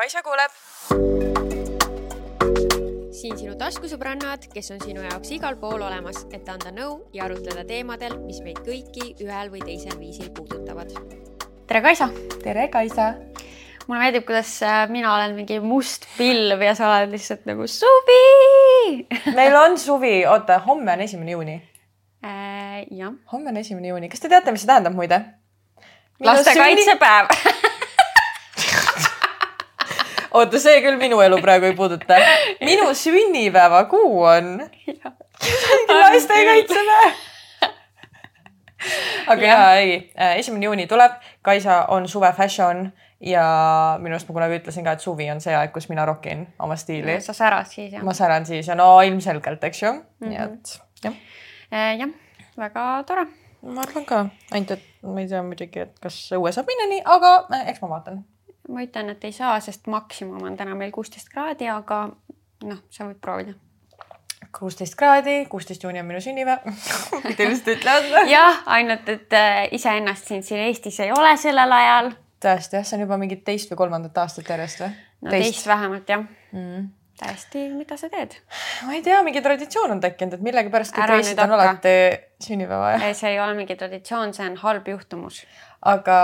Kaisa kuuleb. siin sinu taskusõbrannad, kes on sinu jaoks igal pool olemas, et anda nõu ja arutleda teemadel, mis meid kõiki ühel või teisel viisil puudutavad. tere, Kaisa! tere, Kaisa! mulle meeldib, kuidas äh, mina olen mingi must pilv ja sa oled lihtsalt nagu suvi meil on suvi, oota, homme on esimene juuni äh,. jah. homme on esimene juuni, kas te teate, mis see tähendab muide? lastekaitsepäev oota, see küll minu elu praegu ei puuduta. minu sünnipäevakuu on lastekaitsepäev. aga ja, ja ei, äh, esimene juuni tuleb, Kaisa on suve fashion ja minu arust ma kunagi ütlesin ka, et suvi on see aeg, kus mina rokin oma stiili. sa särad siis jah? ma säran siis ja no ilmselgelt, eks ju mm, -hmm. nii et jah äh,. jah, väga tore. ma arvan ka, ainult et ma ei tea muidugi, et kas õue saab minna nii, aga äh, eks ma vaatan. Ma ütlen, et ei saa, sest maksimum on täna meil kuusteist kraadi, aga noh, sa võid proovida kuusteist kraadi, kuusteist juuni on minu sünnipäev mida lihtsalt ütlevad jah, ainult et äh, iseennast siin, siin Eestis ei ole sellel ajal tõesti jah, see on juba mingit teist või kolmandat aastat järjest või? no teist, teist vähemalt jah mm.. täiesti, mida sa teed? ma ei tea, mingi traditsioon on tekkinud, et millegipärast kõik Eestis on alati sünnipäeva. ei, see ei ole mingi traditsioon, see on halb juhtumus. aga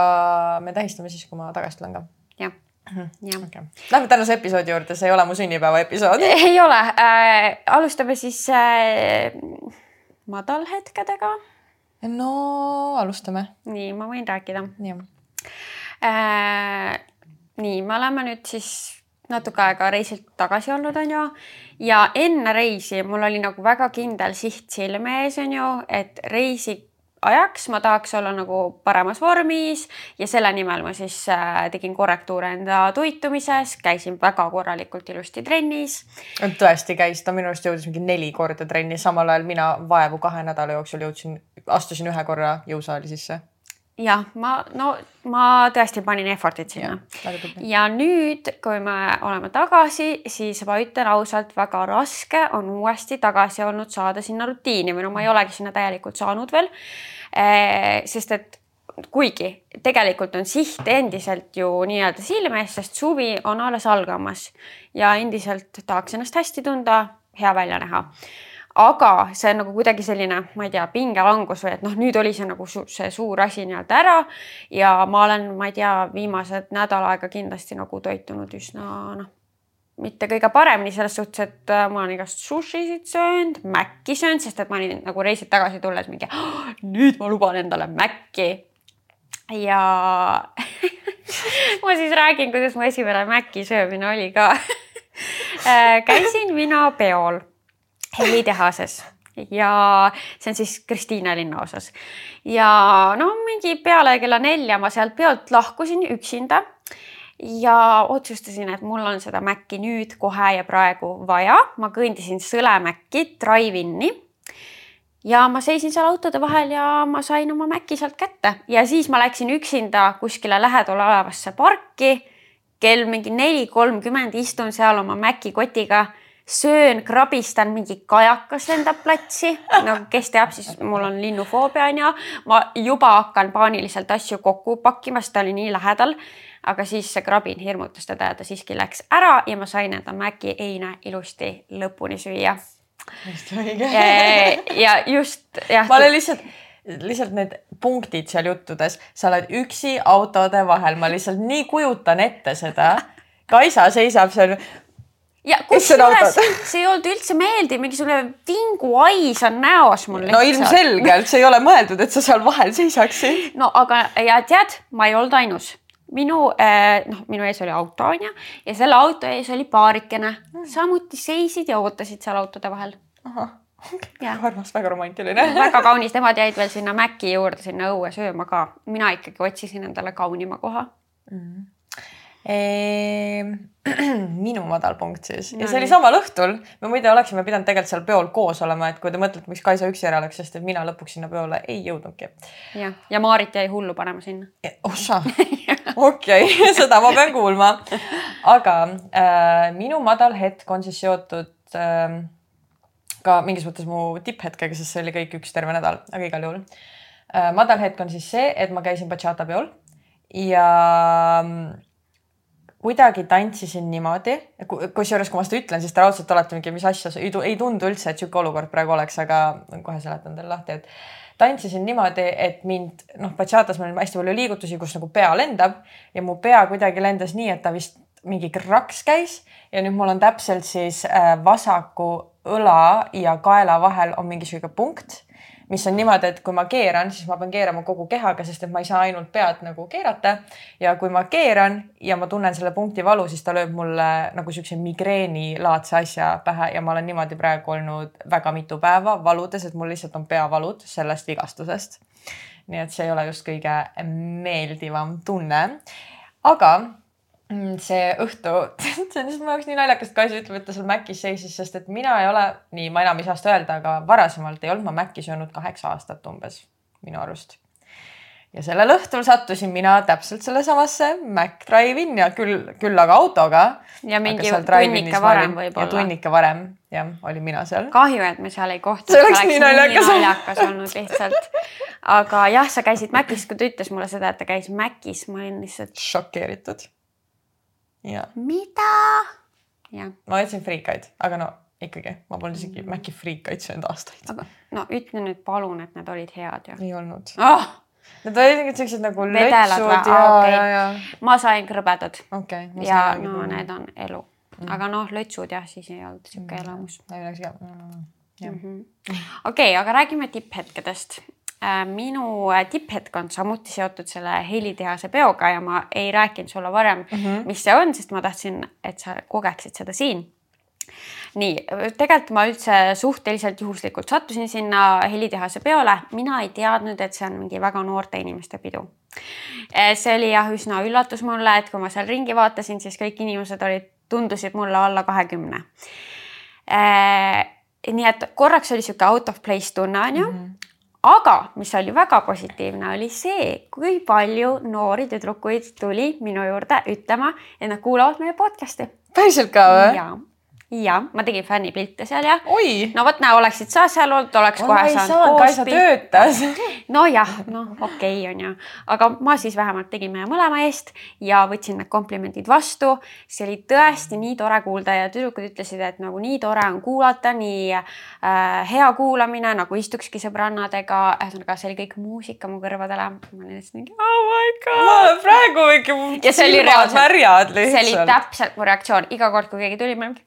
me tähistame siis, kui ma tagasi tulen ka. Jah mhm. jah okay.. Lähme tänase episoodi juurde, see ei ole mu sünnipäeva episood. ei ole äh,. alustame siis äh, madalhetkedega. no alustame. nii, ma võin rääkida. nii äh,. nii, me oleme nüüd siis natuke aega reisilt tagasi olnud, on ju. ja enne reisi mul oli nagu väga kindel siht silme ees, on ju, et reisi ajaks ma tahaks olla nagu paremas vormis ja selle nimel ma siis äh, tegin korrektuure enda toitumises, käisin väga korralikult ilusti trennis. tõesti käis, ta minu arust jõudis mingi neli korda trenni, samal ajal mina vaevu kahe nädala jooksul jõudsin, astusin ühe korra jõusaali sisse jah, ma, no ma tõesti panin effort'it sinna. ja nüüd, kui me oleme tagasi, siis ma ütlen ausalt, väga raske on uuesti tagasi olnud saada sinna rutiini või no ma ei olegi sinna täielikult saanud veel. Eh, sest et kuigi tegelikult on siht endiselt ju nii-öelda silme ees, sest suvi on alles algamas ja endiselt tahaks ennast hästi tunda, hea välja näha aga see on nagu kuidagi selline, ma ei tea, pingelangus või et noh, nüüd oli see nagu su see suur asi nii-öelda ära. Ja ma olen, ma ei tea, viimased nädal aega kindlasti nagu toitunud üsna noh, mitte kõige paremini selles suhtes, et äh, ma olen igast sushisid söönud, Maci söönud, sest et ma olin nagu reisilt tagasi tulles mingi oh, nüüd ma luban endale Maci. Ja ma siis räägin, kuidas mu esimene Maci söömine oli ka. Äh, käisin mina peol helitehases ja see on siis Kristiine linnaosas. ja no mingi peale kella nelja ma sealt peolt lahkusin üksinda ja otsustasin, et mul on seda Maci nüüd kohe ja praegu vaja. ma kõndisin Sõlemäkki drive-in'i ja ma seisin seal autode vahel ja ma sain oma Maci sealt kätte ja siis ma läksin üksinda kuskile lähedal olevasse parki. kell mingi neli kolmkümmend istun seal oma Maci kotiga söön, krabistan, mingi kajakas lendab platsi. no kes teab, siis mul on linnufoobia on ju. ma juba hakkan paaniliselt asju kokku pakkima, sest ta oli nii lähedal. aga siis see krabin hirmutas teda ja ta siiski läks ära ja ma sain enda Maci eine ilusti lõpuni süüa. ja just jah. ma olen lihtsalt lihtsalt need punktid seal juttudes, sa oled üksi autode vahel, ma lihtsalt nii kujutan ette seda. Kaisa seisab seal ja kusjuures see ei olnud üldse meeldiv, mingisugune vinguhais on näos mul. no ilmselgelt, see ei ole mõeldud, et sa seal vahel seisaksid. no aga ja tead, ma ei olnud ainus. Minu eh, noh, minu ees oli auto onju ja selle auto ees oli paarikene. Mm., samuti seisid ja ootasid seal autode vahel. armas, väga romantiline. Väga kaunis, nemad jäid veel sinna Maci juurde sinna õue sööma ka, mina ikkagi otsisin endale kaunima koha. Mm minu madalpunkt siis no, ja see oli samal õhtul. me muide oleksime pidanud tegelikult seal peol koos olema, et kui te mõtlete, miks Kaisa üksi ära läks, sest et mina lõpuks sinna peole ei jõudnudki. jah, ja Maarit jäi hullu panema sinna. ossa, okei, seda ma pean kuulma. aga äh, minu madal hetk on siis seotud äh, ka mingis mõttes mu tipphetkega, sest see oli kõik üks terve nädal, aga igal juhul äh,. madal hetk on siis see, et ma käisin bachata peol ja kuidagi tantsisin niimoodi, kusjuures kui ma seda ütlen, siis te raudselt olete mingi, mis asja, ei, tundu üldse, et sihuke olukord praegu oleks, aga kohe seletan teile lahti, et tantsisin niimoodi, et mind noh, bachatas meil on hästi palju liigutusi, kus nagu pea lendab ja mu pea kuidagi lendas nii, et ta vist mingi kraks käis ja nüüd mul on täpselt siis äh, vasaku õla ja kaela vahel on mingi sihuke punkt mis on niimoodi, et kui ma keeran, siis ma pean keerama kogu kehaga, sest et ma ei saa ainult pead nagu keerata. ja kui ma keeran ja ma tunnen selle punkti valu, siis ta lööb mulle nagu siukse migreenilaadse asja pähe ja ma olen niimoodi praegu olnud väga mitu päeva valudes, et mul lihtsalt on peavalud sellest vigastusest. nii et see ei ole just kõige meeldivam tunne. aga see õhtu, see on lihtsalt mu jaoks nii naljakas, et Kaisa ütleb, et ta seal Macis seisis, sest et mina ei ole, nii ma enam ei saa seda öelda, aga varasemalt ei olnud ma Macis söönud kaheksa aastat umbes minu arust. ja sellel õhtul sattusin mina täpselt sellesamasse Mac Drive-in ja küll, küll aga autoga. ja mingi tunnika varem võib-olla. tunnika varem, jah, olin mina seal. kahju, et me seal ei kohtunud. see oleks nii naljakas, nii naljakas olnud lihtsalt. aga jah, sa käisid Macis, kui ta ütles mulle seda, et ta käis Macis, ma olin lihtsalt. šokeeritud mida? ma jätsin friikaid, aga no ikkagi, ma polnud isegi mm. Maci friikaid söönud aastaid. aga no ütle nüüd palun, et need olid head ju. ei olnud oh!. Need olid mingid siuksed nagu lötsud ja okay., ja, ja. ma sain krõbedad okay,. ja no muu. need on elu mm.. aga noh, lötsud jah, siis ei olnud siuke mm. elamus. Mhm. okei, aga räägime tipphetkedest minu äh, tipphetk on samuti seotud selle helitehase peoga ja ma ei rääkinud sulle varem mm, -hmm. mis see on, sest ma tahtsin, et sa kogeksid seda siin. nii, tegelikult ma üldse suhteliselt juhuslikult sattusin sinna helitehase peole, mina ei teadnud, et see on mingi väga noorte inimeste pidu. Äh, see oli jah, üsna üllatus mulle, et kui ma seal ringi vaatasin, siis kõik inimesed olid, tundusid mulle alla kahekümne nii et korraks oli sihuke out of place tunne onju mm, -hmm aga mis oli väga positiivne, oli see, kui palju noori tüdrukuid tuli minu juurde ütlema, et nad kuulavad meie podcast'i. päriselt ka või? Ja ma tegin fännipilte seal ja. no vot, näe, oleksid sa seal olnud, oleks oh, kohe saanud pilte. töötas nojah, noh, okei okay, on ju, aga ma siis vähemalt tegin meie mõlema eest ja võtsin need komplimendid vastu. see oli tõesti nii tore kuulda ja tüdrukud ütlesid, et nagu nii tore on kuulata, nii äh, hea kuulamine nagu istukski sõbrannadega. ühesõnaga, see oli kõik muusika mu kõrvadele. ma lihtsalt mingi oh my god. ma olen praegu ikka silmad märjad lihtsalt. see oli täpselt mu reaktsioon iga kord, kui keegi tuli, ma olin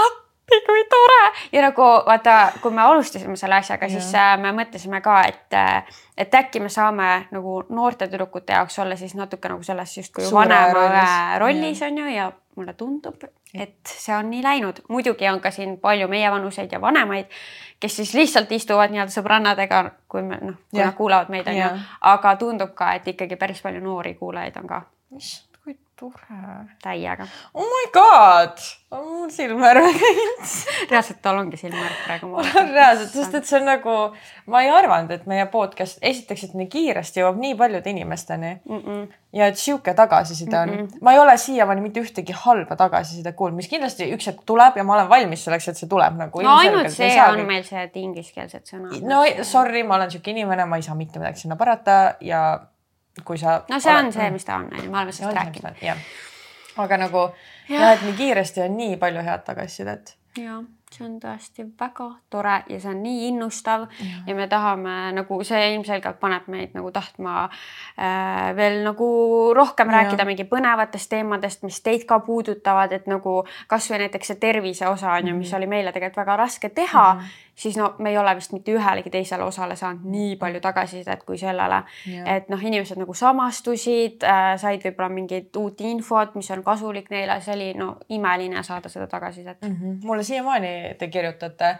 appi, kui tore! Ja nagu vaata, kui me alustasime selle asjaga, siis yeah. me mõtlesime ka, et, et äkki me saame nagu noorte tüdrukute jaoks olla siis natuke nagu selles justkui vanema rollis, rollis on ju ja mulle tundub, et see on nii läinud. muidugi on ka siin palju meievanuseid ja vanemaid, kes siis lihtsalt istuvad nii-öelda sõbrannadega, kui me noh, kui nad kuulavad meid on ju, aga tundub ka, et ikkagi päris palju noori kuulajaid on ka. Tore. täiega. oh my god mul silmvärv reaalselt tal ongi silmvärv praegu. reaalselt, sest et see on nagu, ma ei arvanud, et meie podcast esiteks, et nii kiiresti jõuab nii paljude inimesteni mm. -mm. ja et sihuke tagasiside on mm. -mm. ma ei ole siiamaani mitte ühtegi halba tagasisidet kuulnud, mis kindlasti üks hetk tuleb ja ma olen valmis selleks, et see tuleb nagu. no ainult see on kõik... meil see, et ingliskeelsed sõnad. no sorry, ma olen sihuke inimene, ma ei saa mitte midagi sinna parata ja kui sa. no see oled, on see, mis ta on, onju, me oleme sellest rääkinud. aga nagu jah, et nii kiiresti on nii palju head tagasisidet. ja see on tõesti väga tore ja see on nii innustav ja, ja me tahame nagu see ilmselgelt paneb meid nagu tahtma äh, veel nagu rohkem ja. rääkida mingi põnevatest teemadest, mis teid ka puudutavad, et nagu kasvõi näiteks see tervise osa on ju, mis mhm. oli meile tegelikult väga raske teha mm, -hmm. Siis no me ei ole vist mitte ühelegi teisele osale saanud nii palju tagasisidet kui sellele. et noh, inimesed nagu samastusid äh,, said võib-olla mingit uut infot, mis on kasulik neile, see oli no imeline saada seda tagasisidet mm. -hmm. mulle siiamaani te kirjutate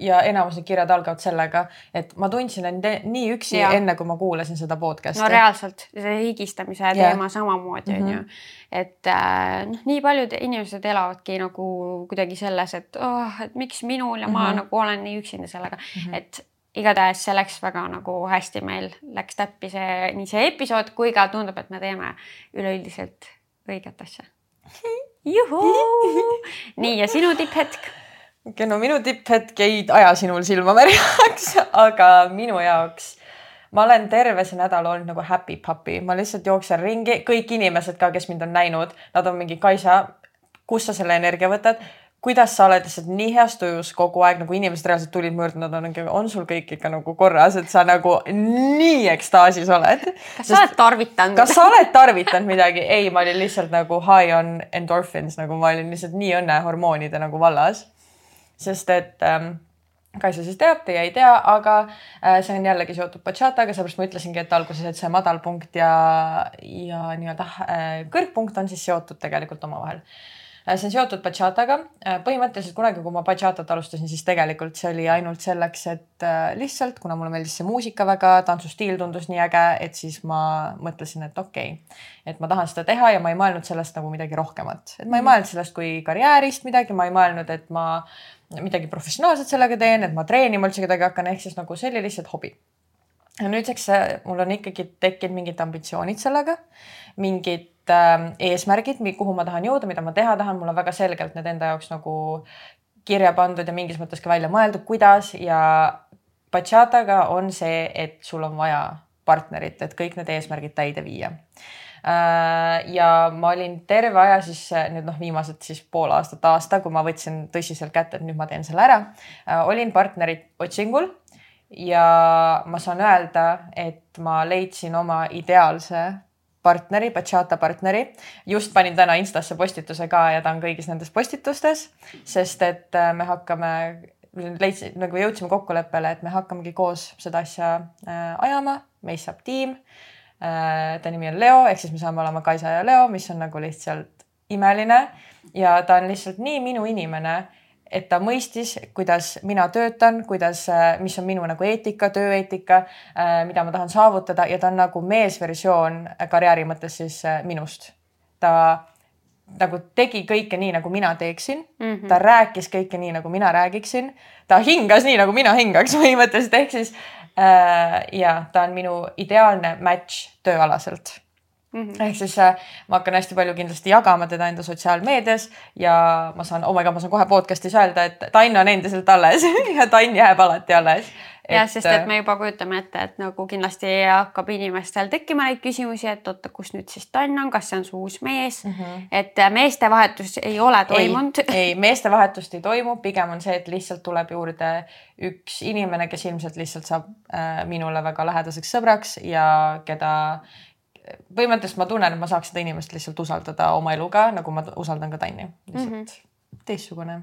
ja enamus need kirjad algavad sellega, et ma tundsin end nii üksi, enne kui ma kuulasin seda podcast'i. no reaalselt, see higistamise yeah. teema samamoodi on mm -hmm. ju. et äh, noh, nii paljud inimesed elavadki nagu kuidagi selles, et oh, et miks minul ja mm -hmm. ma mhm. nagu olen nii üksinda sellega mm, -hmm. et igatahes see läks väga nagu hästi, meil läks täppi see, nii see episood kui ka tundub, et me teeme üleüldiselt õiget asja. juhuu, nii ja sinu tipphetk okei okay,, no minu tipphetk ei aja sinul silma märjaks, aga minu jaoks ma olen terve see nädal olnud nagu happy puppy, ma lihtsalt jooksen ringi, kõik inimesed ka, kes mind on näinud, nad on mingi Kaisa, kust sa selle energia võtad kuidas sa oled lihtsalt nii heas tujus kogu aeg nagu inimesed reaalselt tulid mööda, nad on, on sul kõik ikka nagu korras, et sa nagu nii ekstaasis oled. kas sa oled tarvitanud? kas sa oled tarvitanud midagi? ei, ma olin lihtsalt nagu high on endorphins, nagu ma olin lihtsalt nii õnnehormoonide nagu vallas. Sest et ähm, Kaisa siis teab, teie ei tea, aga äh, see on jällegi seotud bachataga, seepärast ma ütlesingi, et alguses, et see madalpunkt ja, ja nii-öelda äh, kõrgpunkt on siis seotud tegelikult omavahel Äh, see on seotud bachataga. Äh, põhimõtteliselt kunagi, kui ma bachatat alustasin, siis tegelikult see oli ainult selleks, et äh, lihtsalt, kuna mulle meeldis see muusika väga, tantsustiil tundus nii äge, et siis ma mõtlesin, et okei okay,, et ma tahan seda teha ja ma ei mõelnud sellest nagu midagi rohkemat, et ma ei mhm. mõelnud sellest kui karjäärist midagi, ma ei mõelnud, et ma midagi professionaalset sellega teen, et ma treenima üldse kedagi hakkan, ehk siis nagu see oli lihtsalt hobi. Ja nüüdseks mul on ikkagi tekkinud mingid ambitsioonid sellega, mingid äh, eesmärgid, kuhu ma tahan jõuda, mida ma teha tahan, mul on väga selgelt need enda jaoks nagu kirja pandud ja mingis mõttes ka välja mõeldud, kuidas. Ja bachataga on see, et sul on vaja partnerit, et kõik need eesmärgid täide viia. äh, ja ma olin terve aja siis nüüd noh, viimased siis pool aastat, aasta, kui ma võtsin tõsiselt kätte, et nüüd ma teen selle ära. Äh, olin partnerit otsingul ja ma saan öelda, et ma leidsin oma ideaalse partneri, bachata partneri. just panin täna Instasse postituse ka ja ta on kõigis nendes postitustes, sest et äh, me hakkame, leidsin nagu jõudsime kokkuleppele, et me hakkamegi koos seda asja äh, ajama, meist saab tiim äh,. Ta nimi on Leo, ehk siis me saame olema Kaisa ja Leo, mis on nagu lihtsalt imeline ja ta on lihtsalt nii minu inimene et ta mõistis, kuidas mina töötan, kuidas, äh, mis on minu nagu eetika, tööeetika, äh, mida ma tahan saavutada ja ta on nagu meesversioon karjääri mõttes siis äh, minust. ta nagu tegi kõike nii, nagu mina teeksin mm. -hmm. ta rääkis kõike nii, nagu mina räägiksin. ta hingas nii, nagu mina hingaks põhimõtteliselt, ehk siis äh, ja ta on minu ideaalne match tööalaselt Mm -hmm. ehk siis äh, ma hakkan hästi palju kindlasti jagama teda enda sotsiaalmeedias ja ma saan, oh my god, ma saan kohe podcast'is öelda, et Tann on endiselt alles ja Tann jääb alati alles. Jah, sest et äh, me juba kujutame ette, et nagu kindlasti hakkab inimestel tekkima neid küsimusi, et oota, kus nüüd siis Tann on, kas see on su uus mees mm, -hmm. et äh, meestevahetus ei ole toimunud. ei, meestevahetust ei toimu, pigem on see, et lihtsalt tuleb juurde üks inimene, kes ilmselt lihtsalt saab äh, minule väga lähedaseks sõbraks ja keda põhimõtteliselt ma tunnen, et ma saaks seda inimest lihtsalt usaldada oma eluga, nagu ma usaldan ka Tanni. lihtsalt mm -hmm. teistsugune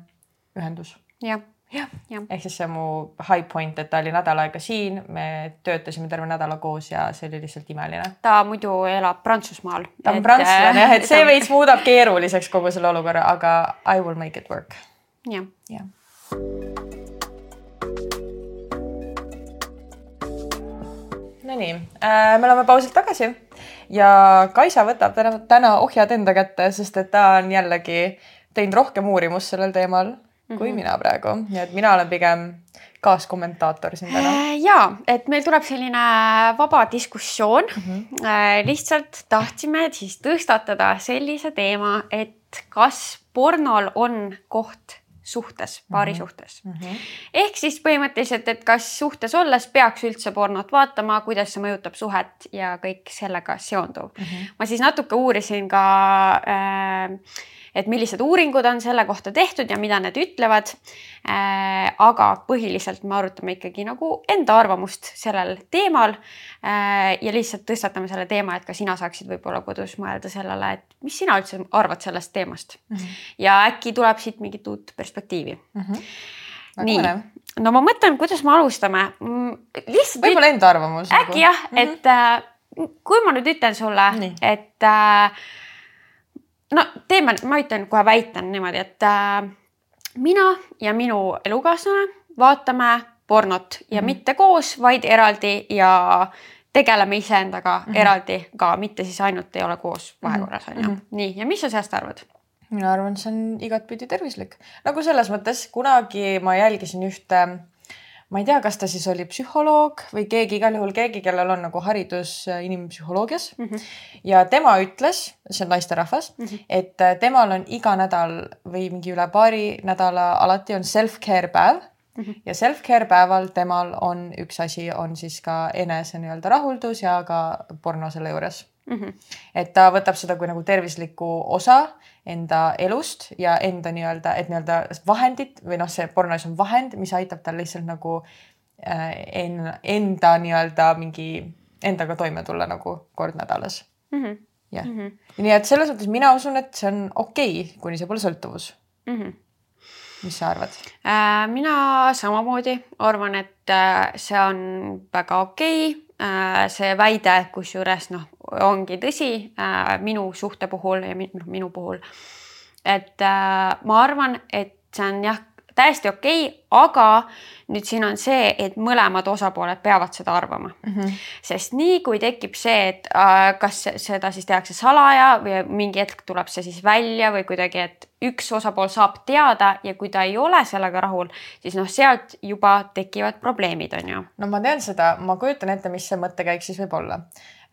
ühendus. jah ja., ehk siis see mu high point, et ta oli nädal aega siin, me töötasime terve nädala koos ja see oli lihtsalt imeline. ta muidu elab Prantsusmaal. ta on et... prantslane jah, et see veits muudab keeruliseks kogu selle olukorra, aga I will make it work. jah. jah. Nonii äh,, me oleme pausilt tagasi ja Kaisa võtab täna, täna ohjad enda kätte, sest et ta on jällegi teinud rohkem uurimust sellel teemal mm -hmm. mina praegu, nii et mina olen pigem kaaskommentaator siin täna. Äh, ja, et meil tuleb selline vaba diskussioon mm. -hmm. lihtsalt tahtsime siis tõstatada sellise teema, et kas pornol on koht suhtes, paarisuhtes mhm. mm. -hmm. ehk siis põhimõtteliselt, et kas suhtes olles peaks üldse pornot vaatama, kuidas see mõjutab suhet ja kõik sellega seonduv mm. -hmm. ma siis natuke uurisin ka äh, et millised uuringud on selle kohta tehtud ja mida need ütlevad äh,. aga põhiliselt me arutame ikkagi nagu enda arvamust sellel teemal äh,. ja lihtsalt tõstatame selle teema, et ka sina saaksid võib-olla kodus mõelda sellele, et mis sina üldse arvad sellest teemast mm. -hmm. ja äkki tuleb siit mingit uut perspektiivi mm. -hmm. nii, no ma mõtlen, kuidas me alustame. Mm, lihtsalt. võib-olla enda arvamus. äkki nagu. jah mm, -hmm. et äh, kui ma nüüd ütlen sulle, et äh, no teeme, ma ütlen kohe väitan niimoodi, et äh, mina ja minu elukaaslane vaatame pornot ja mm -hmm. mitte koos, vaid eraldi ja tegeleme iseendaga mm -hmm. eraldi ka, mitte siis ainult ei ole koos vahekorras on ju mm -hmm.. nii, ja mis sa sellest arvad? mina arvan, see on igatpidi tervislik, nagu selles mõttes kunagi ma jälgisin ühte ma ei tea, kas ta siis oli psühholoog või keegi, igal juhul keegi, kellel on nagu haridus äh, inimpsühholoogias mm. -hmm. ja tema ütles, see on naisterahvas mm, -hmm. et äh, temal on iga nädal või mingi üle paari nädala alati on self-care päev mm. -hmm. ja self-care päeval temal on üks asi, on siis ka enese nii-öelda rahuldus ja ka porno selle juures mm. -hmm. et ta võtab seda kui nagu tervislikku osa enda elust ja enda nii-öelda, et nii-öelda vahendit või noh, see pornos on vahend, mis aitab tal lihtsalt nagu äh, en, enda nii-öelda mingi endaga toime tulla nagu kord nädalas. -hmm jah -hmm., nii et selles mõttes mina usun, et see on okei okay,, kuni see pole sõltuvus mm. -hmm. mis sa arvad äh,? mina samamoodi arvan, et äh, see on väga okei okay. Äh,. see väide, kusjuures noh, ongi tõsi äh, minu suhte puhul ja minu, minu puhul. et äh, ma arvan, et see on jah täiesti okei okay,, aga nüüd siin on see, et mõlemad osapooled peavad seda arvama mm. -hmm. sest nii kui tekib see, et äh, kas seda siis tehakse salaja või mingi hetk tuleb see siis välja või kuidagi, et üks osapool saab teada ja kui ta ei ole sellega rahul, siis noh, sealt juba tekivad probleemid, on ju. no ma tean seda, ma kujutan ette, mis see mõttekäik siis võib olla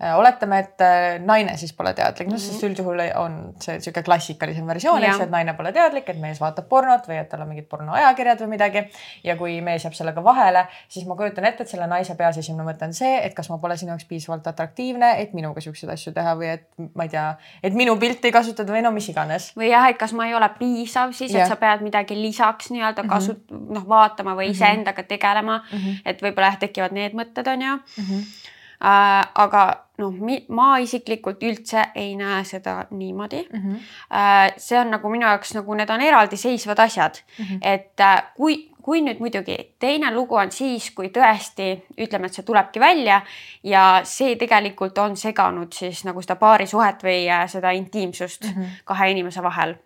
Äh, oletame, et äh, naine siis pole teadlik, noh, sest üldjuhul on see niisugune klassikalisem versioon, eks ju, et naine pole teadlik, et mees vaatab pornot või et tal on mingid pornoajakirjad või midagi. Ja kui mees jääb sellega vahele, siis ma kujutan ette, et selle naise peas esimene mõte on see, et kas ma pole sinu jaoks piisavalt atraktiivne, et minuga siukseid asju teha või et ma ei tea, et minu pilti kasutada või no mis iganes. või jah, et kas ma ei ole piisav siis, et sa pead midagi lisaks nii-öelda mhm. kasu- mm -hmm., noh, vaatama või mhm. iseendaga tegelema mm. -hmm. et võib-olla jah, tekivad need mõtted on ju mm. -hmm äh,. aga noh, ma isiklikult üldse ei näe seda niimoodi mm. -hmm. Äh, see on nagu minu jaoks nagu need on eraldiseisvad asjad mm, -hmm. et äh, kui kui nüüd muidugi teine lugu on siis, kui tõesti ütleme, et see tulebki välja ja see tegelikult on seganud siis nagu seda paarisuhet või äh, seda intiimsust mm -hmm. kahe inimese vahel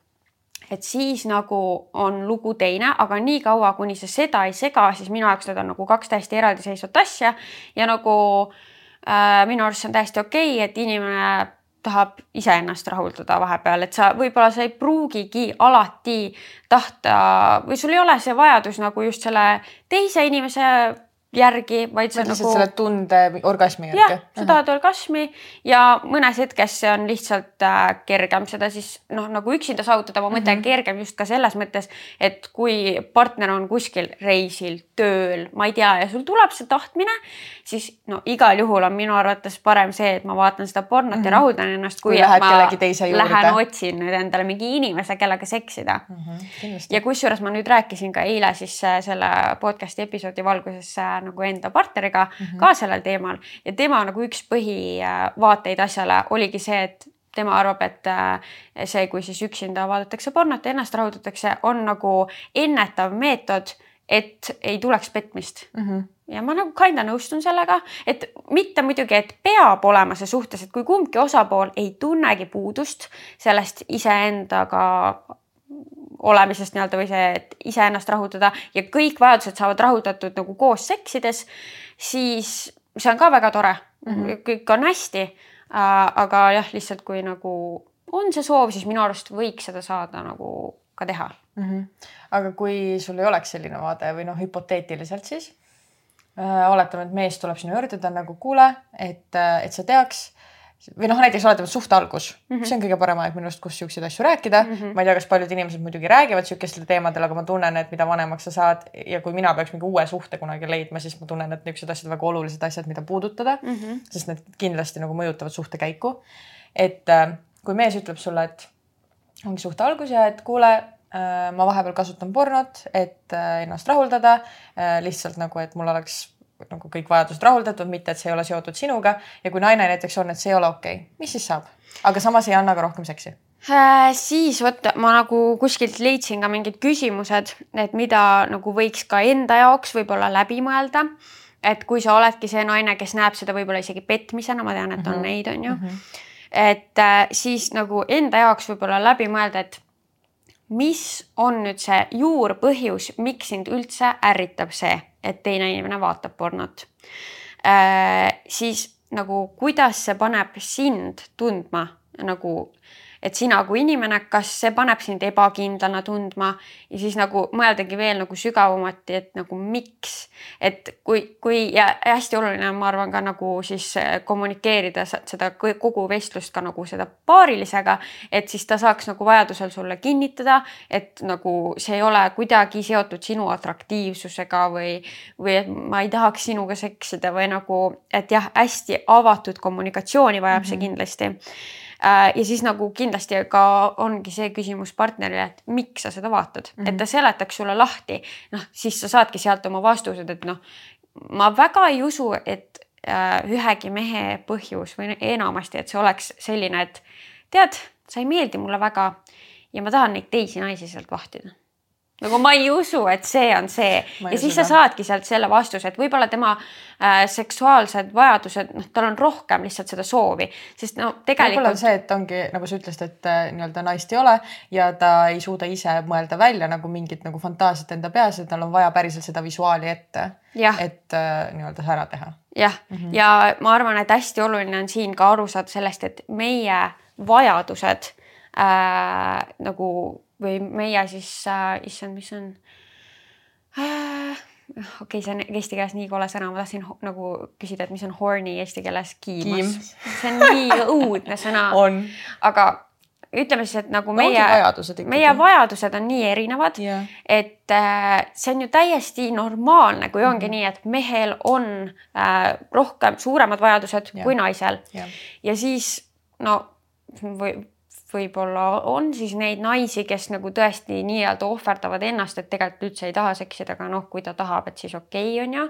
et siis nagu on lugu teine, aga niikaua, kuni see seda ei sega, siis minu jaoks need on nagu kaks täiesti eraldiseisvat asja ja nagu äh, Äh, minu arust see on täiesti okei okay,, et inimene tahab iseennast rahuldada vahepeal, et sa võib-olla sa ei pruugigi alati tahta või sul ei ole see vajadus nagu just selle teise inimese järgi, vaid see nagu. selle tunde orgasmi järgi. jah, sa tahad orgasmi ja mõnes hetkes see on lihtsalt äh, kergem seda siis noh, nagu üksinda saavutada, ma mõtlen mm -hmm. kergem just ka selles mõttes, et kui partner on kuskil reisil, tööl, ma ei tea, ja sul tuleb see tahtmine, siis no igal juhul on minu arvates parem see, et ma vaatan seda pornot mm -hmm. ja mhm. rahuldan ennast, kui, kui ma lähen otsin nüüd endale mingi inimese, kellega seksida mm. -hmm, ja kusjuures ma nüüd rääkisin ka eile siis äh, selle podcast'i episoodi valguses äh, nagu enda partneriga mm -hmm. ka sellel teemal ja tema nagu üks põhivaateid asjale oligi see, et tema arvab, et äh, see, kui siis üksinda vaadatakse pornot ja ennast rahuldatakse, on nagu ennetav meetod, et ei tuleks petmist mm. -hmm ja ma nagu kinda nõustun sellega, et mitte muidugi, et peab olema see suhtes, et kui kumbki osapool ei tunnegi puudust sellest iseendaga olemisest nii-öelda või see, et iseennast rahuldada ja kõik vajadused saavad rahuldatud nagu koos seksides, siis see on ka väga tore mm, -hmm. kõik on hästi. aga jah, lihtsalt kui nagu on see soov, siis minu arust võiks seda saada nagu ka teha mm. -hmm. aga kui sul ei oleks selline vaade või noh, hüpoteetiliselt siis äh,. oletame, et mees tuleb sinu juurde, ta on nagu kuule, et, et sa teaks või noh, näiteks oletame suhte algus mm, -hmm. see on kõige parem aeg minu arust, kus siukseid asju rääkida mm. -hmm. ma ei tea, kas paljud inimesed muidugi räägivad siukestel teemadel, aga ma tunnen, et mida vanemaks sa saad ja kui mina peaks mingi uue suhte kunagi leidma, siis ma tunnen, et niisugused asjad väga olulised asjad, mida puudutada mm, -hmm. sest need kindlasti nagu mõjutavad suhte käiku. et äh, kui mees ütleb sulle, et ongi suhte algus ja et kuule äh,, ma vahepeal kasutan pornot, et äh, ennast rahuldada lihtsalt nagu, et mul oleks nagu kõik vajadused rahuldatud, mitte et see ei ole seotud sinuga ja kui naine näiteks on, et see ei ole okei okay., mis siis saab? aga samas ei anna ka rohkem seksi äh,. siis vot ma nagu kuskilt leidsin ka mingid küsimused, et mida nagu võiks ka enda jaoks võib-olla läbi mõelda. et kui sa oledki see naine, kes näeb seda võib-olla isegi petmisena, ma tean, et on mm -hmm. neid, on ju mm. -hmm. et äh, siis nagu enda jaoks võib-olla läbi mõelda, et mis on nüüd see juurpõhjus, miks sind üldse ärritab see et teine inimene vaatab pornot. Äh,, siis nagu kuidas see paneb sind tundma nagu et sina kui inimene, kas see paneb sind ebakindlana tundma ja siis nagu mõeldagi veel nagu sügavamati, et nagu miks, et kui, kui ja hästi oluline on, ma arvan ka nagu siis kommunikeerida seda kogu vestlust ka nagu seda paarilisega, et siis ta saaks nagu vajadusel sulle kinnitada, et nagu see ei ole kuidagi seotud sinu atraktiivsusega või, või et ma ei tahaks sinuga seksida või nagu, et jah, hästi avatud kommunikatsiooni vajab mm -hmm. see mhm. kindlasti äh, ja siis nagu kindlasti ka ongi see küsimus partnerile, et miks sa seda vaatad. Mm, -hmm. et ta seletaks sulle lahti, noh, siis sa saadki sealt oma vastused, et noh, ma väga ei usu, et äh, ühegi mehe põhjus või enamasti, et see oleks selline, et tead, sa ei meeldi mulle väga ja ma tahan neid teisi naisi sealt vahtida nagu ma ei usu, et see on see ja siis sa saadki sealt selle vastuse, et võib-olla tema äh, seksuaalsed vajadused, noh, tal on rohkem lihtsalt seda soovi, sest no tegelikult. võib-olla on see, et ongi nagu sa ütlesid, et äh, nii-öelda naist ei ole ja ta ei suuda ise mõelda välja nagu mingit nagu fantaasiat enda peas ja tal on vaja päriselt seda visuaali ette, et äh, nii-öelda see ära teha. jah mm, -hmm. ja ma arvan, et hästi oluline on siin ka aru saada sellest, et meie vajadused äh, nagu või meie siis äh,, issand, mis on äh,. okei okay,, see on eesti keeles nii kole sõna, ma tahtsin nagu küsida, et mis on horny eesti keeles kiimas Kiim.. see on nii õudne sõna aga ütleme siis, et nagu meie meie vajadused on nii erinevad yeah., et äh, see on ju täiesti normaalne, kui ongi mm -hmm. nii, et mehel on äh, rohkem, suuremad vajadused yeah. kui naisel yeah. ja siis no või võib-olla on siis neid naisi, kes nagu tõesti nii-öelda ohverdavad ennast, et tegelikult üldse ei taha seksida, aga noh, kui ta tahab, et siis okei okay, on ju.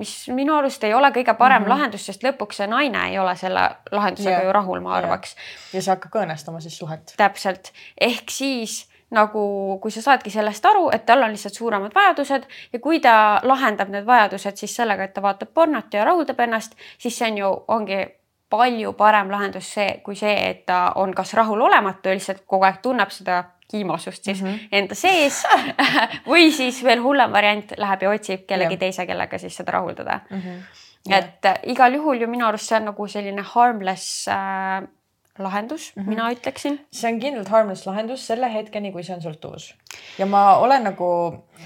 mis minu arust ei ole kõige parem mm -hmm. lahendus, sest lõpuks see naine ei ole selle lahendusega yeah. ju rahul, ma arvaks yeah.. ja see hakkab õõnestama siis suhet. täpselt, ehk siis nagu kui sa saadki sellest aru, et tal on lihtsalt suuremad vajadused ja kui ta lahendab need vajadused siis sellega, et ta vaatab pornot ja rahuldab ennast, siis see on ju, ongi palju parem lahendus see, kui see, et ta on kas rahulolematu ja lihtsalt kogu aeg tunneb seda kiimosust siis mm -hmm. enda sees või siis veel hullem variant läheb ja otsib kellegi yeah. teise, kellega siis seda rahuldada mm. -hmm. Yeah. et äh, igal juhul ju minu arust see on nagu selline harmless äh, lahendus mm, -hmm. mina ütleksin. see on kindlalt harmless lahendus selle hetkeni, kui see on sõltuvus. ja ma olen nagu,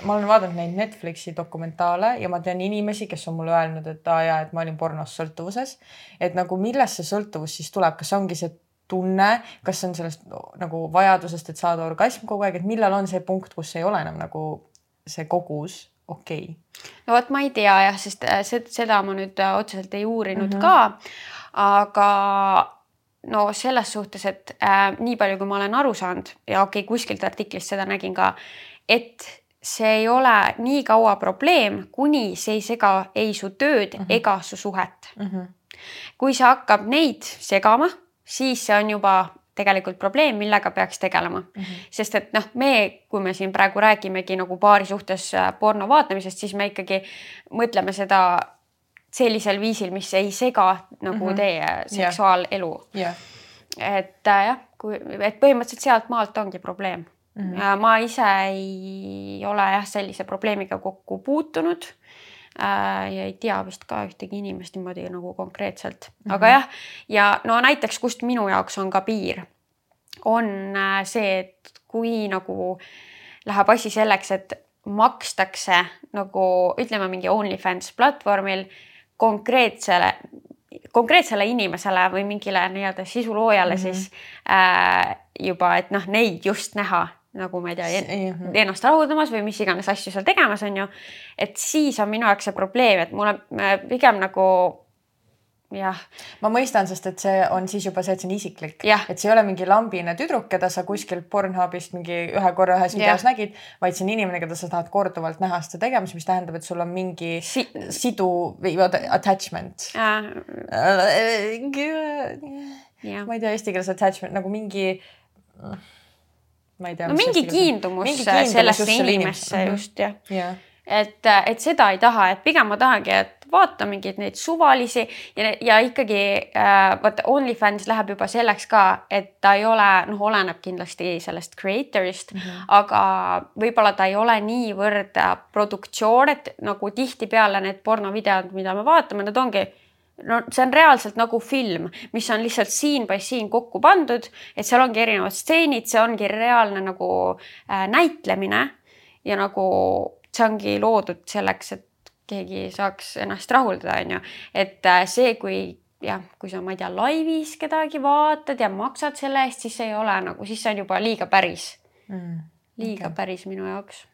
ma olen vaadanud neid Netflixi dokumentaale ja ma tean inimesi, kes on mulle öelnud, et aa jaa, et ma olin pornos sõltuvuses. et nagu millest see sõltuvus siis tuleb, kas ongi see tunne, kas on sellest nagu vajadusest, et saada orgasm kogu aeg, et millal on see punkt, kus ei ole enam nagu see kogus okei okay.? no vot, ma ei tea jah, sest äh, seda ma nüüd äh, otseselt ei uurinud mm -hmm. ka. aga no selles suhtes, et äh, nii palju, kui ma olen aru saanud ja okei okay,, kuskilt artiklist seda nägin ka, et see ei ole nii kaua probleem, kuni see ei sega ei su tööd mm -hmm. ega su suhet mm. -hmm. kui see hakkab neid segama, siis see on juba tegelikult probleem, millega peaks tegelema mm. -hmm. sest et noh, me, kui me siin praegu räägimegi nagu paari suhtes äh, porno vaatamisest, siis me ikkagi mõtleme seda sellisel viisil, mis ei sega nagu mm -hmm. teie seksuaalelu yeah.. et äh, jah, kui, et põhimõtteliselt sealt maalt ongi probleem mm. -hmm. Ja ma ise ei ole jah, sellise probleemiga kokku puutunud äh, ja ei tea vist ka ühtegi inimest niimoodi nagu konkreetselt mm, -hmm. aga jah, ja no näiteks, kust minu jaoks on ka piir, on äh, see, et kui nagu läheb asi selleks, et makstakse nagu ütleme, mingi OnlyFans platvormil konkreetsele, konkreetsele inimesele või mingile nii-öelda sisuloojale mm -hmm. siis äh, juba, et noh, neid just näha nagu ma ei tea, ennast rahuldamas või mis iganes asju seal tegemas on ju. et siis on minu jaoks see probleem, et mulle pigem nagu jah. ma mõistan, sest et see on siis juba see, et see on isiklik, et see ei ole mingi lambine tüdruk, keda sa kuskilt Pornhubist mingi ühe korra ühes videos nägid, vaid see on inimene, keda sa tahad korduvalt näha seda tegemas, mis tähendab, et sul on mingi si sidu või attachment. ma ei tea eesti keeles attachment nagu mingi ma ei tea. no mingi kiindumus, mingi kiindumus sellesse inimesse. just jah. Ja et, et seda ei taha, et pigem ma tahangi, et vaata mingeid neid suvalisi ja, ja ikkagi äh, vaata OnlyFans läheb juba selleks ka, et ta ei ole, noh, oleneb kindlasti sellest creator'ist mm, -hmm. aga võib-olla ta ei ole niivõrd produktsioon, et nagu tihtipeale need pornovideod, mida me vaatame, need ongi no see on reaalselt nagu film, mis on lihtsalt siin by siin kokku pandud, et seal ongi erinevad stseenid, see ongi reaalne nagu äh, näitlemine ja nagu see ongi loodud selleks, et keegi saaks ennast rahuldada, on ju. et äh, see, kui jah, kui sa, ma ei tea, laivis kedagi vaatad ja maksad selle eest, siis ei ole nagu, siis see on juba liiga päris mm,. liiga okay. päris minu jaoks.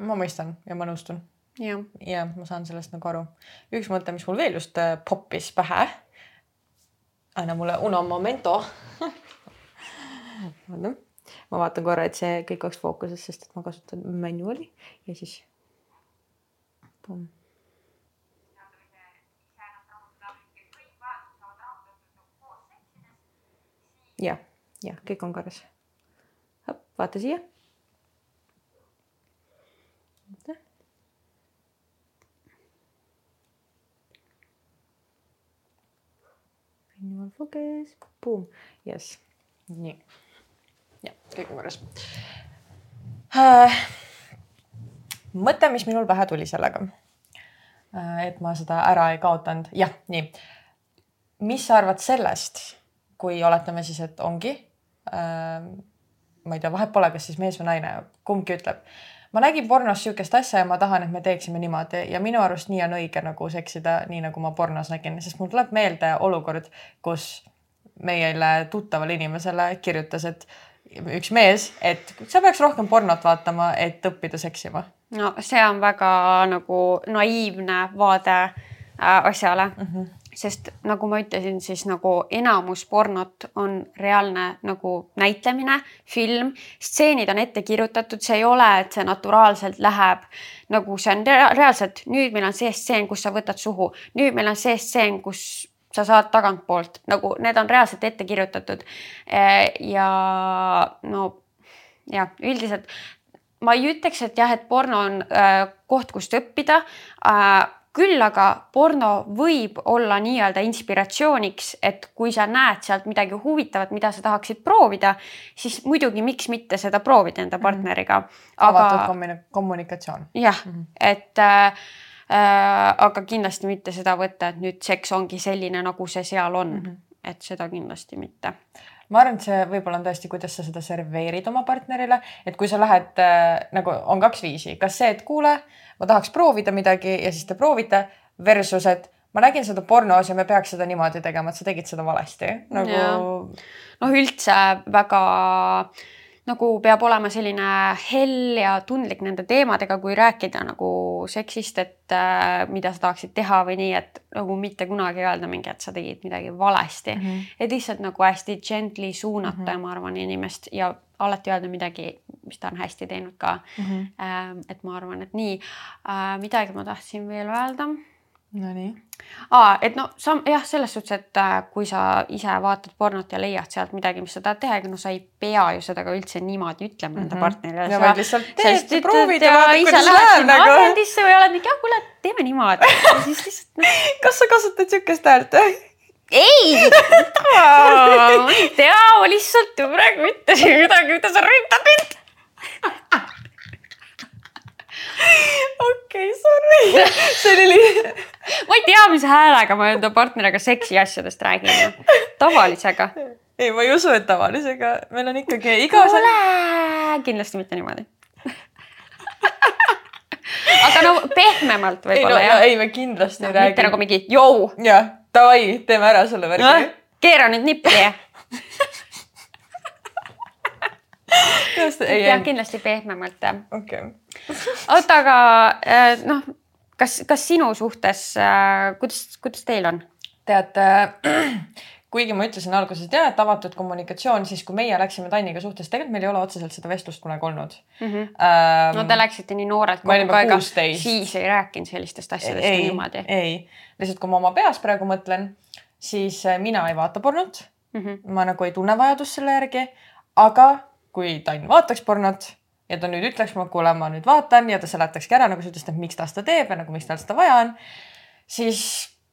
ma mõistan ja ma nõustun ja, ja ma saan sellest nagu aru. üks mõte, mis mul veel just äh, poppis pähe. anna mulle uno momento ma vaatan korra, et see kõik oleks fookuses, sest et ma kasutan manual'i ja siis. Jah, jah, kõik on korras. vaata siia Manual focus, boom, jess, nii. jah, kõik on korras äh,. Mõte, mis minul pähe tuli sellega äh,, et ma seda ära ei kaotanud, jah, nii. mis sa arvad sellest, kui oletame siis, et ongi äh,, ma ei tea, vahet pole, kas siis mees või naine, kumbki ütleb ma nägin pornos sihukest asja ja ma tahan, et me teeksime niimoodi ja minu arust nii on õige nagu seksida, nii nagu ma pornos nägin, sest mul tuleb meelde olukord, kus meile tuttavale inimesele kirjutas, et üks mees, et sa peaks rohkem pornot vaatama, et õppida seksima. No see on väga nagu naiivne vaade äh, asjale mm. -hmm sest nagu ma ütlesin, siis nagu enamus pornot on reaalne nagu näitlemine, film, stseenid on ette kirjutatud, see ei ole, et see naturaalselt läheb nagu see on reaalselt, nüüd meil on see stseen, kus sa võtad suhu, nüüd meil on see stseen, kus sa saad tagantpoolt nagu need on reaalselt ette kirjutatud. ja no jah, üldiselt ma ei ütleks, et jah, et porno on äh, koht, kust õppida äh, küll aga porno võib olla nii-öelda inspiratsiooniks, et kui sa näed sealt midagi huvitavat, mida sa tahaksid proovida, siis muidugi, miks mitte seda proovida enda mhm. partneriga. avatud kommunikatsioon. jah mm, -hmm. et äh, äh, aga kindlasti mitte seda võtta, et nüüd seks ongi selline, nagu see seal on mm. -hmm. et seda kindlasti mitte ma arvan, et see võib-olla on tõesti, kuidas sa seda serveerid oma partnerile, et kui sa lähed äh, nagu on kaks viisi, kas see, et kuule äh, ma tahaks proovida midagi ja siis te proovite versus, et ma nägin seda pornos ja me peaks seda niimoodi tegema, et sa tegid seda valesti nagu. noh, üldse väga nagu peab olema selline hell ja tundlik nende teemadega, kui rääkida nagu seksist, et äh, mida sa tahaksid teha või nii, et nagu mitte kunagi öelda mingi, et sa tegid midagi valesti mm. -hmm. et lihtsalt nagu hästi gently suunata mm, -hmm. ma arvan, inimest ja alati öelda midagi, mis ta on hästi teinud ka mm. -hmm. et ma arvan, et nii äh,. midagi ma tahtsin veel öelda. Nonii. Aa, et no sa jah, selles suhtes, et äh, kui sa ise vaatad pornot ja leiad sealt midagi, mis sa tahad teha, ega no sa ei pea ju seda ka üldse niimoodi ütlema enda mm -hmm. partnerile. ja vaid lihtsalt teed, proovid ja vaatad, kuidas läheb nagu. agendisse või oled mingi, ah kuule, teeme niimoodi. siis lihtsalt no.. kas sa kasutad siukest häält? ei ma ei tea, ma lihtsalt ju praegu ütlesin midagi, mida sa ründad mind. okei, sorry. see oli. ma ei tea, mis häälega ma enda partneriga seksiasjadest räägin. tavalisega. ei, ma ei usu, et tavalisega, meil on ikkagi iga. kuule, kindlasti mitte niimoodi aga no pehmemalt võib-olla no, jah. ei, me kindlasti no, ei räägi. mitte nagu mingi jõu. jah Davai, teeme ära selle värgi no,. keera nüüd nippi jah, kindlasti pehmemalt jah. okei okay. Oota, aga äh, noh, kas, kas sinu suhtes, äh, kuidas, kuidas teil on? tead äh, kuigi ma ütlesin alguses, et jah, et avatud kommunikatsioon, siis kui meie läksime Tanniga suhtes, tegelikult meil ei ole otseselt seda vestlust kunagi olnud mm. -hmm. Ähm, no te läksite nii noorelt kogu aeg, siis ei rääkinud sellistest asjadest ei, niimoodi. ei, lihtsalt kui ma oma peas praegu mõtlen, siis äh, mina ei vaata pornot mm. -hmm. ma nagu ei tunne vajadust selle järgi, aga kui Tann vaataks pornot ja ta nüüd ütleks mulle, kuule, ma nüüd vaatan ja ta seletakski ära, nagu sa ütlesid, et miks ta seda teeb ja nagu miks tal seda vaja on, siis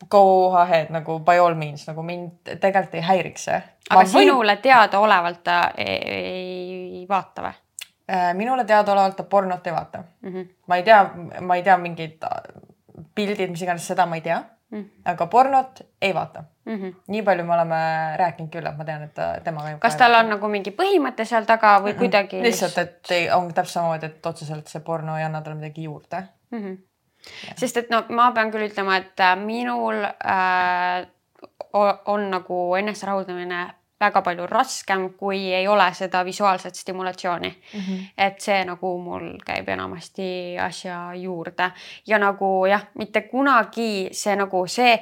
go ahead nagu by all means nagu mind tegelikult ei häiriks see. aga võin... sinule teadaolevalt ta ei, ei vaata või? Äh, minule teadaolevalt ta pornot ei vaata mm. -hmm. ma ei tea, ma ei tea mingid pildid, mis iganes, seda ma ei tea mm. aga pornot ei vaata mm. -hmm. nii palju me oleme rääkinud küll, et ma tean, et ta, tema käib. kas tal on nagu mingi põhimõte seal taga või mm -hmm. kuidagi? lihtsalt, et ei, on täpselt samamoodi, et otseselt see porno ei anna talle midagi juurde mm. -hmm. Ja. sest et no ma pean küll ütlema, et äh, minul äh, on nagu eneserahuldamine väga palju raskem, kui ei ole seda visuaalset stimulatsiooni mm. -hmm. et see nagu mul käib enamasti asja juurde ja nagu jah, mitte kunagi see nagu see,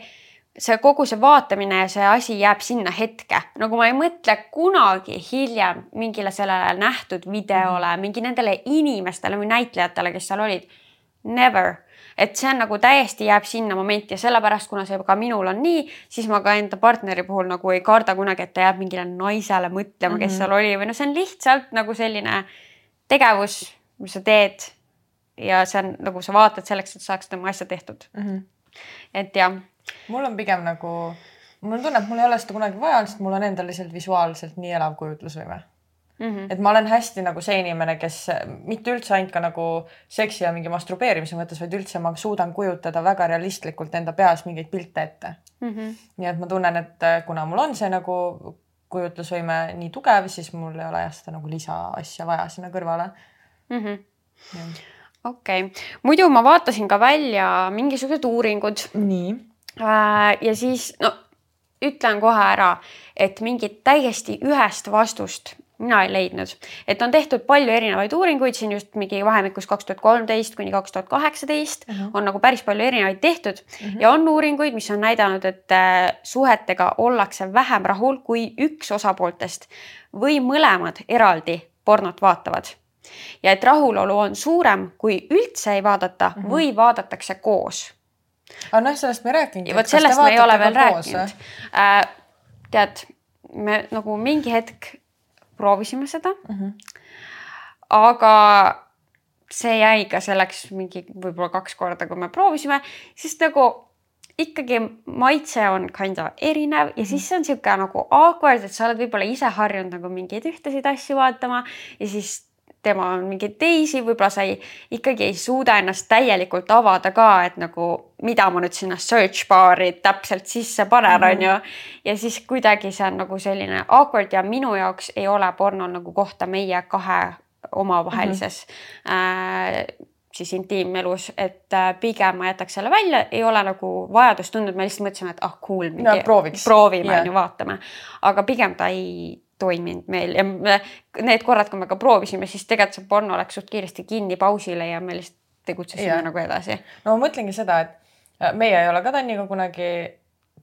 see kogu see vaatamine ja see asi jääb sinna hetke, nagu ma ei mõtle kunagi hiljem mingile sellele nähtud videole -hmm. mingi nendele inimestele või näitlejatele, kes seal olid. Never et see on nagu täiesti jääb sinna momenti ja sellepärast, kuna see ka minul on nii, siis ma ka enda partneri puhul nagu ei karda kunagi, et ta jääb mingile naisele mõtlema, kes mm -hmm. seal oli või noh, see on lihtsalt nagu selline tegevus, mis sa teed. ja see on nagu sa vaatad selleks, et saaks tema asja tehtud mm. -hmm. et jah. Mul on pigem nagu, mul on tunne, et mul ei ole seda kunagi vaja, lihtsalt mul on endal lihtsalt visuaalselt nii elav kujutlusvõime Mm -hmm. et ma olen hästi nagu see inimene, kes mitte üldse ainult ka nagu seksi ja mingi masturbeerimise mõttes, vaid üldse ma suudan kujutada väga realistlikult enda peas mingeid pilte ette mm. -hmm. nii et ma tunnen, et kuna mul on see nagu kujutlusvõime nii tugev, siis mul ei ole jah seda nagu lisaasja vaja sinna kõrvale mm. -hmm. okei okay., muidu ma vaatasin ka välja mingisugused uuringud. nii. Ja siis no ütlen kohe ära, et mingit täiesti ühest vastust mina ei leidnud, et on tehtud palju erinevaid uuringuid siin just mingi vahemikus kaks tuhat kolmteist kuni kaks tuhat kaheksateist mhm. on nagu päris palju erinevaid tehtud mm -hmm. ja on uuringuid, mis on näidanud, et äh, suhetega ollakse vähem rahul, kui üks osapooltest või mõlemad eraldi pornot vaatavad. ja et rahulolu on suurem, kui üldse ei vaadata mm -hmm. või vaadatakse koos. Aga noh, sellest me ei rääkinud. vot sellest me ei ole veel rääkinud. Äh, tead, me nagu mingi hetk proovisime seda mm. -hmm. aga see jäi ka selleks mingi võib-olla kaks korda, kui me proovisime, sest nagu ikkagi maitse on kinda erinev ja siis see on niisugune nagu awkward, et sa oled võib-olla ise harjunud nagu mingeid ühtesid asju vaatama ja siis tema on mingeid teisi, võib-olla sa ei, ikkagi ei suuda ennast täielikult avada ka, et nagu mida ma nüüd sinna search bar'i täpselt sisse panen, mhm. on ju. ja siis kuidagi see on nagu selline awkward ja minu jaoks ei ole pornol nagu kohta meie kahe omavahelises mm -hmm. äh, siis intiimelus, et äh, pigem ma jätaks selle välja, ei ole nagu vajadust tundnud, me lihtsalt mõtlesime, et ah cool, no, proovime yeah., on ju, vaatame. aga pigem ta ei toiminud meil ja me, need korrad, kui me ka proovisime, siis tegelikult see porno läks suht kiiresti kinni pausile ja me lihtsalt tegutsesime ja. nagu edasi. no ma mõtlengi seda, et äh, meie ei ole ka Tanniga kunagi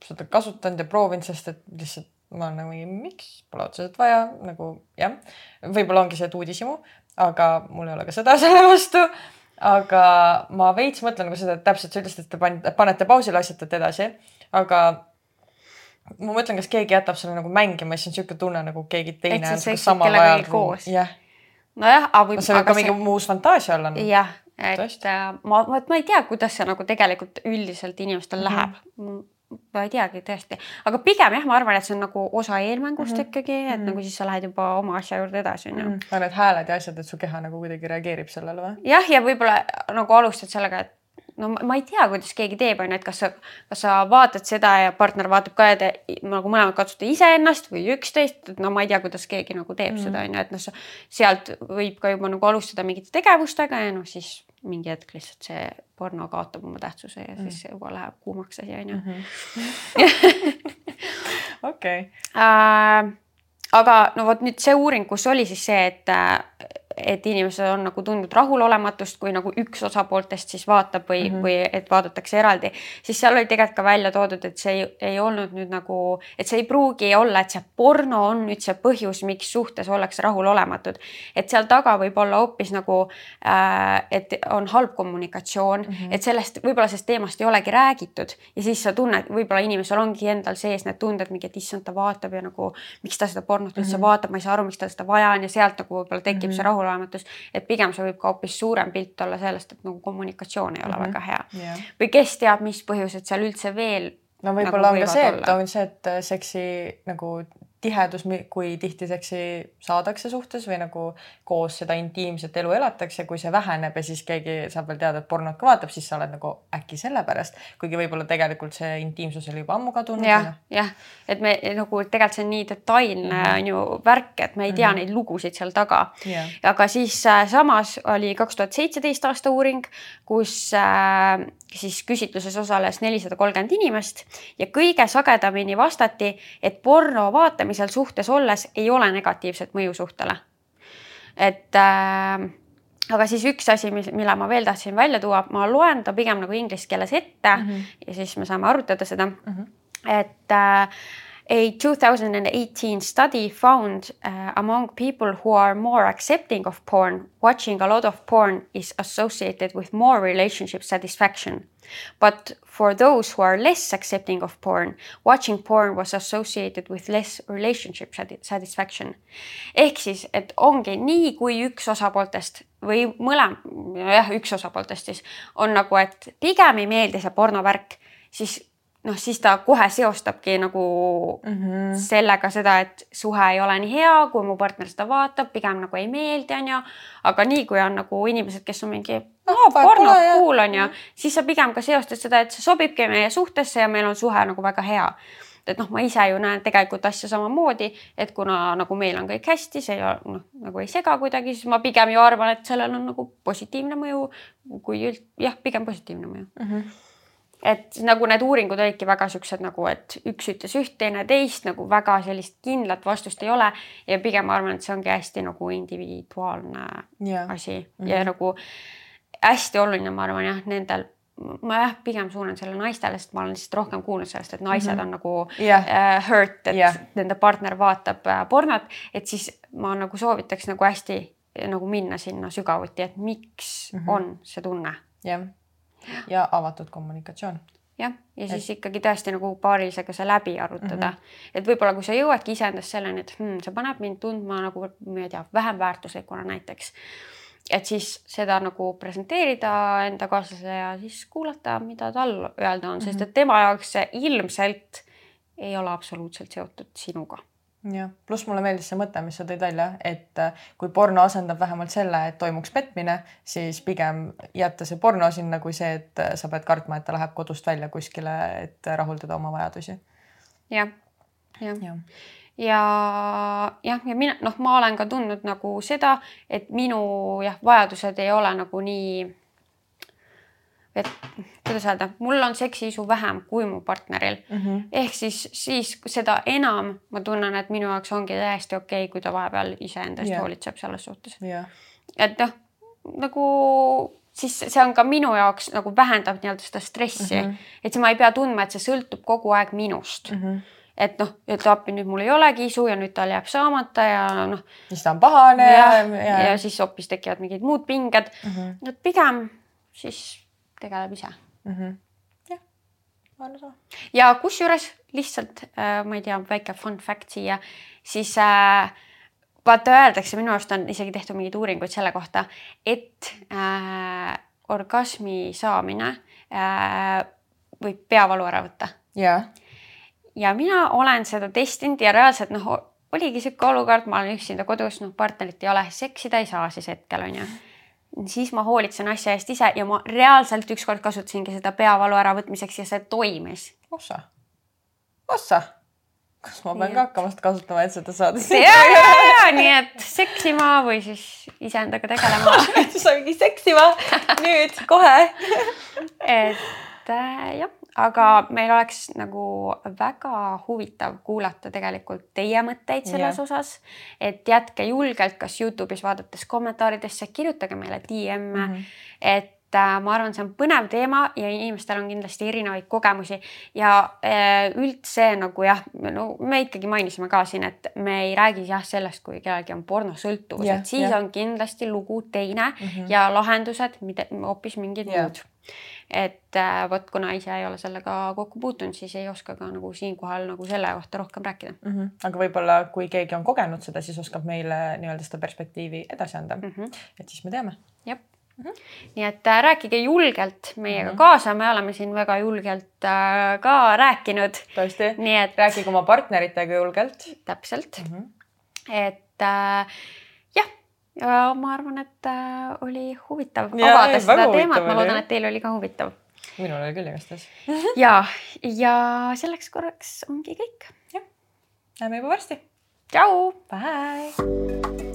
seda kasutanud ja proovinud, sest et lihtsalt ma olen nagu mingi, miks pole otseselt vaja nagu jah, võib-olla ongi see, et uudishimu, aga mul ei ole ka seda selle vastu. aga ma veits mõtlen nagu seda, et täpselt sa ütlesid, et te panite, panete pausile, asjatate edasi, aga ma mõtlen, kas keegi jätab selle nagu mängima, siis on niisugune tunne nagu keegi teine on samal ajal koos. jah. nojah, aga võib. see võib ka mingi see... muus fantaasia olla. jah, et Tõesti. Äh, ma, vot ma ei tea, kuidas see nagu tegelikult üldiselt inimestel mm -hmm. läheb ma ei teagi tõesti, aga pigem jah, ma arvan, et see on nagu osa eelmängust mm -hmm. ikkagi, et mm -hmm. nagu siis sa lähed juba oma asja juurde edasi onju. -hmm. aga need hääled ja asjad, et su keha nagu kuidagi reageerib sellele või? jah, ja võib-olla nagu alustad sellega, et no ma ei tea, kuidas keegi teeb, on ju, et kas sa, kas sa vaatad seda ja partner vaatab ka ja te nagu mõlemad katsute iseennast või üksteist, et no ma ei tea, kuidas keegi nagu teeb mm. seda on ju, et noh, sealt võib ka juba nagu alustada mingite tegevustega ja noh, siis mingi hetk lihtsalt see porno kaotab oma tähtsuse ja siis mm. juba läheb kuumaks asi on ju. Mhm. okei. Äh, aga no vot nüüd see uuring, kus oli siis see, et et inimesed on nagu tundnud rahulolematust, kui nagu üks osapooltest siis vaatab või mm, -hmm. või et vaadatakse eraldi, siis seal oli tegelikult ka välja toodud, et see ei, ei olnud nüüd nagu, et see ei pruugi olla, et see porno on nüüd see põhjus, miks suhtes ollakse rahulolematud. et seal taga võib olla hoopis nagu äh,, et on halb kommunikatsioon mm, -hmm. et sellest võib-olla sellest teemast ei olegi räägitud ja siis sa tunned, võib-olla inimesel ongi endal sees need tunded mingi, et issand, ta vaatab ja nagu miks ta seda pornot üldse mm -hmm. vaatab, ma ei saa aru, miks tal seda vaja on ja sealt nagu võib-olla tekib mm -hmm. see rahulolematus raamatus, et pigem see võib ka hoopis suurem pilt olla sellest, et nagu kommunikatsioon ei ole mm -hmm. väga hea yeah.. või kes teab, mis põhjused seal üldse veel. no võib-olla nagu on ka see, et on see, et seksi nagu tihedus, kui tihti seksi saadakse suhtes või nagu koos seda intiimset elu elatakse, kui see väheneb ja siis keegi saab veel teada, et pornot ka vaatab, siis sa oled nagu äkki sellepärast, kuigi võib-olla tegelikult see intiimsus oli juba ammu kadunud. jah, jah, et me nagu tegelikult see on nii detailne mm -hmm. on ju värk, et me ei tea mm -hmm. neid lugusid seal taga yeah.. aga siis äh, samas oli kaks tuhat seitseteist aasta uuring, kus äh, siis küsitluses osales nelisada kolmkümmend inimest ja kõige sagedamini vastati, et porno vaatamisel suhtes olles ei ole negatiivset mõju suhtele. et äh, aga siis üks asi, mis, mille ma veel tahtsin välja tuua, ma loen ta pigem nagu inglise keeles ette mm -hmm. ja siis me saame arutada seda mm. -hmm. et äh, A 2018 study found uh, among people who are more accepting of porn, watching a lot of porn is associated with more relationship satisfaction. But for those who are less accepting of porn, watching porn was associated with less relationship satisfaction. ehk siis, et ongi nii, kui üks osapooltest või mõlem, jah, üks osapooltest siis on nagu, et pigem ei meeldi see pornovärk, siis noh, siis ta kohe seostabki nagu mm -hmm. sellega seda, et suhe ei ole nii hea, kui mu partner seda vaatab, pigem nagu ei meeldi, onju. aga nii kui on nagu inimesed, kes on mingi no, porno cool onju, siis sa pigem ka seostad seda, et see sobibki meie suhtesse ja meil on suhe nagu väga hea et noh, ma ise ju näen tegelikult asja samamoodi, et kuna nagu meil on kõik hästi, see noh, nagu ei sega kuidagi, siis ma pigem ju arvan, et sellel on nagu positiivne mõju, kui üld, jah, pigem positiivne mõju mm. -hmm et nagu need uuringud olidki väga siuksed nagu, et üks ütles üht, teine teist, nagu väga sellist kindlat vastust ei ole ja pigem ma arvan, et see ongi hästi nagu individuaalne yeah. asi mm -hmm. ja nagu hästi oluline, ma arvan jah, nendel ma jah, pigem suunan selle naistele, sest ma olen lihtsalt rohkem kuulnud sellest, et naised mm -hmm. on nagu yeah. uh, hurt, et yeah. nende partner vaatab uh, pornot, et siis ma nagu soovitaks nagu hästi nagu minna sinna sügavuti, et miks mm -hmm. on see tunne. jah yeah ja avatud kommunikatsioon jah, ja siis et... ikkagi tõesti nagu paarilisega see läbi arutada mm. -hmm. et võib-olla, kui sa jõuadki iseendast selleni, et hmm, see paneb mind tundma nagu, ma ei tea, vähem väärtuslikuna näiteks. et siis seda nagu presenteerida enda kaaslasele ja siis kuulata, mida tal öelda on mm, -hmm. sest et tema jaoks see ilmselt ei ole absoluutselt seotud sinuga jah, pluss mulle meeldis see mõte, mis sa tõid välja, et äh, kui porno asendab vähemalt selle, et toimuks petmine, siis pigem jätta see porno sinna kui see, et äh, sa pead kartma, et ta läheb kodust välja kuskile, et rahuldada oma vajadusi. Ja,. jah, jah. Ja ja jah, ja mina noh, ma olen ka tundnud nagu seda, et minu jah, vajadused ei ole nagu nii et kuidas öelda, mul on seksiisu vähem kui mu partneril mm. -hmm. ehk siis, siis seda enam ma tunnen, et minu jaoks ongi täiesti okei okay,, kui ta vahepeal iseendast yeah. hoolitseb selles suhtes yeah.. et noh, nagu siis see on ka minu jaoks nagu vähendab nii-öelda seda stressi mm, -hmm. et siis ma ei pea tundma, et see sõltub kogu aeg minust mm. -hmm et noh, et appi nüüd mul ei olegi isu ja nüüd tal jääb saamata ja noh. siis ta on pahane ja, ja, ja, ja siis hoopis tekivad mingid muud pinged mm. -hmm. et pigem siis tegeleb ise mm. -hmm. jah, on sama. ja kusjuures lihtsalt äh, ma ei tea, väike fun fact siia, siis äh, vaata öeldakse, minu arust on isegi tehtud mingeid uuringuid selle kohta, et äh, orgasmi saamine äh, võib peavalu ära võtta. ja, ja mina olen seda testinud ja reaalselt noh, oligi sihuke olukord, ma olen üksinda kodus, noh, partnerit ei ole, seksida ei saa siis hetkel onju siis ma hoolitsen asja eest ise ja ma reaalselt ükskord kasutasingi seda peavalu äravõtmiseks ja see toimis. ossa, ossa, kas ma pean nii ka hakkama seda kasutama, et seda saada? ja, ja, ja nii et seksima või siis iseendaga tegelema. Siis ongi seksima. Nüüd kohe. Et äh, jah, aga meil oleks nagu väga huvitav kuulata tegelikult teie mõtteid selles yeah. osas. et jätke julgelt, kas Youtube'is vaadates kommentaaridesse, kirjutage meile DM-e mm, -hmm. et äh, ma arvan, see on põnev teema ja inimestel on kindlasti erinevaid kogemusi ja äh, üldse nagu jah, no me ikkagi mainisime ka siin, et me ei räägi jah sellest, kui kellelgi on pornosõltuvus yeah,, et siis yeah. on kindlasti lugu teine mm -hmm. ja lahendused, mida hoopis mingid yeah. muud et äh, vot kuna ise ei ole sellega kokku puutunud, siis ei oska ka nagu siinkohal nagu selle kohta rohkem rääkida mm. -hmm. aga võib-olla, kui keegi on kogenud seda, siis oskab meile nii-öelda seda perspektiivi edasi anda mm. -hmm. et siis me teame. jah mm. -hmm. nii et äh, rääkige julgelt meiega mm -hmm. kaasa, me oleme siin väga julgelt äh, ka rääkinud. tõesti, et rääkige oma partneritega julgelt. täpselt mm. -hmm. et äh, ja ma arvan, et äh, oli huvitav ja, avada seda teemat, ma loodan, et teil oli ka huvitav. minul oli küll igastahes ja, ja selleks korraks ongi kõik. jah, näeme juba varsti. tšau. Bye.